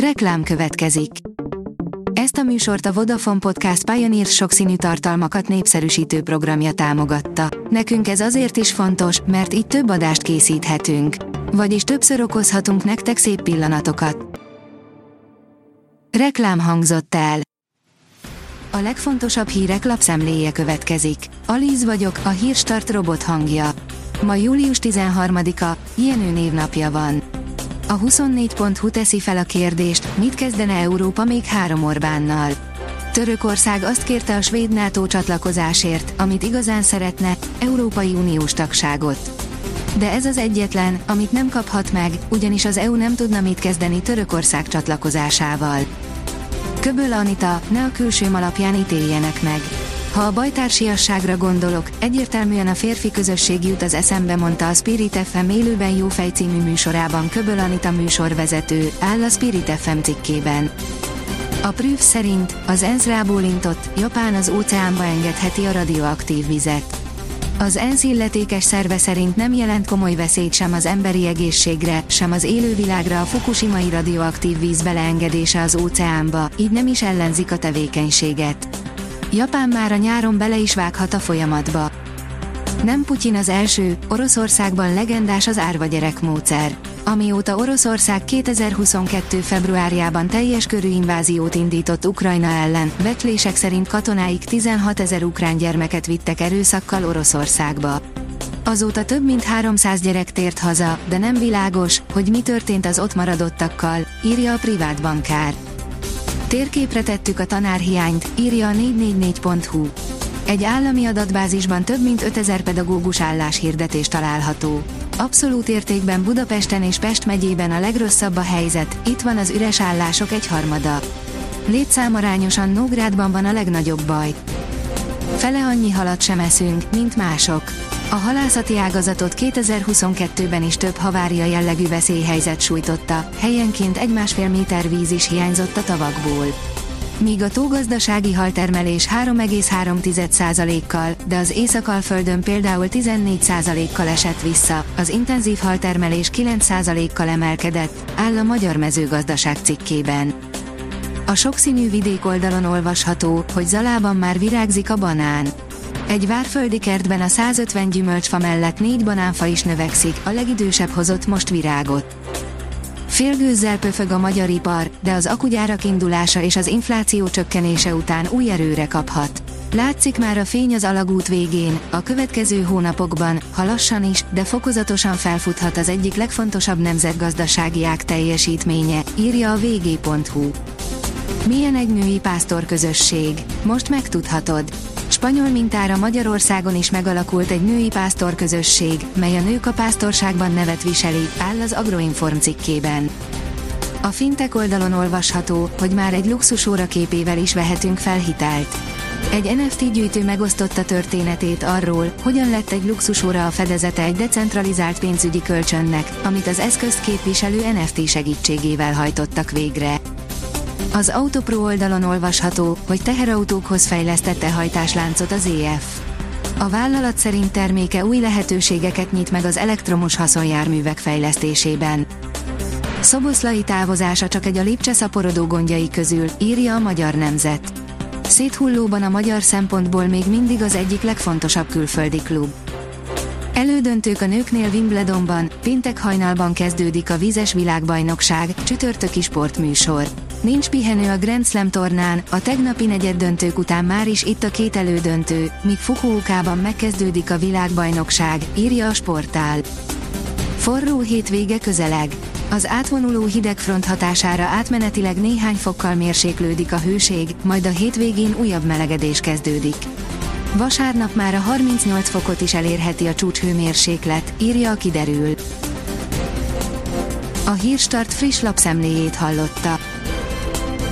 Reklám következik. Ezt a műsort a Vodafone Podcast Pioneer sokszínű tartalmakat népszerűsítő programja támogatta. Nekünk ez azért is fontos, mert így több adást készíthetünk. Vagyis többször okozhatunk nektek szép pillanatokat. Reklám hangzott el. A legfontosabb hírek lapszemléje következik. Alíz vagyok, a hírstart robot hangja. Ma július 13-a, Jenő névnapja van. A 24.hu teszi fel a kérdést, mit kezdene Európa még három Orbánnal. Törökország azt kérte a svéd NATO csatlakozásért, amit igazán szeretne, Európai Uniós tagságot. De ez az egyetlen, amit nem kaphat meg, ugyanis az EU nem tudna mit kezdeni Törökország csatlakozásával. Köböl Anita, ne a külsőm alapján ítéljenek meg. Ha a bajtársiasságra gondolok, egyértelműen a férfi közösség jut az eszembe, mondta a Spirit FM élőben Jófej című műsorában Köböl Anita műsorvezető, áll a Spirit FM cikkében. A Prüf szerint az ENSZ rábólintott, Japán az óceánba engedheti a radioaktív vizet. Az ENSZ illetékes szerve szerint nem jelent komoly veszélyt sem az emberi egészségre, sem az élővilágra a fukushimai radioaktív víz beleengedése az óceánba, így nem is ellenzik a tevékenységet. Japán már a nyáron bele is vághat a folyamatba. Nem Putyin az első, Oroszországban legendás az árva gyerek módszer. Amióta Oroszország 2022. februárjában teljes körű inváziót indított Ukrajna ellen, becslések szerint katonáik 16 ezer ukrán gyermeket vittek erőszakkal Oroszországba. Azóta több mint 300 gyerek tért haza, de nem világos, hogy mi történt az ott maradottakkal, írja a privát bankár. Térképre tettük a tanárhiányt, írja a 444.hu. Egy állami adatbázisban több mint 5000 pedagógus álláshirdetés található. Abszolút értékben Budapesten és Pest megyében a legrosszabb a helyzet, itt van az üres állások egy harmada. Létszámarányosan Nógrádban van a legnagyobb baj. Fele annyi halat sem eszünk, mint mások. A halászati ágazatot 2022-ben is több havária jellegű veszélyhelyzet sújtotta, helyenként egy másfél méter víz is hiányzott a tavakból. Míg a tógazdasági haltermelés 3,3%-kal, de az Észak-Alföldön például 14%-kal esett vissza, az intenzív haltermelés 9%-kal emelkedett, áll a Magyar Mezőgazdaság cikkében. A sokszínű vidék oldalon olvasható, hogy Zalában már virágzik a banán. Egy várföldi kertben a 150 gyümölcsfa mellett négy banánfa is növekszik, a legidősebb hozott most virágot. Félgőzzel pöfög a magyar ipar, de az akugyárak indulása és az infláció csökkenése után új erőre kaphat. Látszik már a fény az alagút végén, a következő hónapokban, ha lassan is, de fokozatosan felfuthat az egyik legfontosabb nemzetgazdasági ág teljesítménye, írja a vg.hu. Milyen egy női pásztor közösség? Most megtudhatod. Spanyol mintára Magyarországon is megalakult egy női pásztor közösség, mely a nők a pásztorságban nevet viseli, áll az Agroinform cikkében. A fintek oldalon olvasható, hogy már egy luxusóra képével is vehetünk fel hitelt. Egy NFT gyűjtő megosztotta történetét arról, hogyan lett egy luxusóra a fedezete egy decentralizált pénzügyi kölcsönnek, amit az eszközt képviselő NFT segítségével hajtottak végre. Az Autopro oldalon olvasható, hogy teherautókhoz fejlesztette hajtásláncot az EF. A vállalat szerint terméke új lehetőségeket nyit meg az elektromos haszonjárművek fejlesztésében. Szoboszlai távozása csak egy a Lipcse szaporodó gondjai közül, írja a Magyar Nemzet. Széthullóban a magyar szempontból még mindig az egyik legfontosabb külföldi klub. Elődöntők a nőknél Wimbledonban, péntek hajnalban kezdődik a vízes világbajnokság, csütörtöki sportműsor. Nincs pihenő a Grand Slam tornán, a tegnapi negyed döntők után már is itt a két elődöntő, míg Fukuokában megkezdődik a világbajnokság, írja a sportál. Forró hétvége közeleg. Az átvonuló hidegfront hatására átmenetileg néhány fokkal mérséklődik a hőség, majd a hétvégén újabb melegedés kezdődik. Vasárnap már a 38 fokot is elérheti a csúcshőmérséklet, írja a kiderül. A Hírstart friss lapszemléjét hallotta.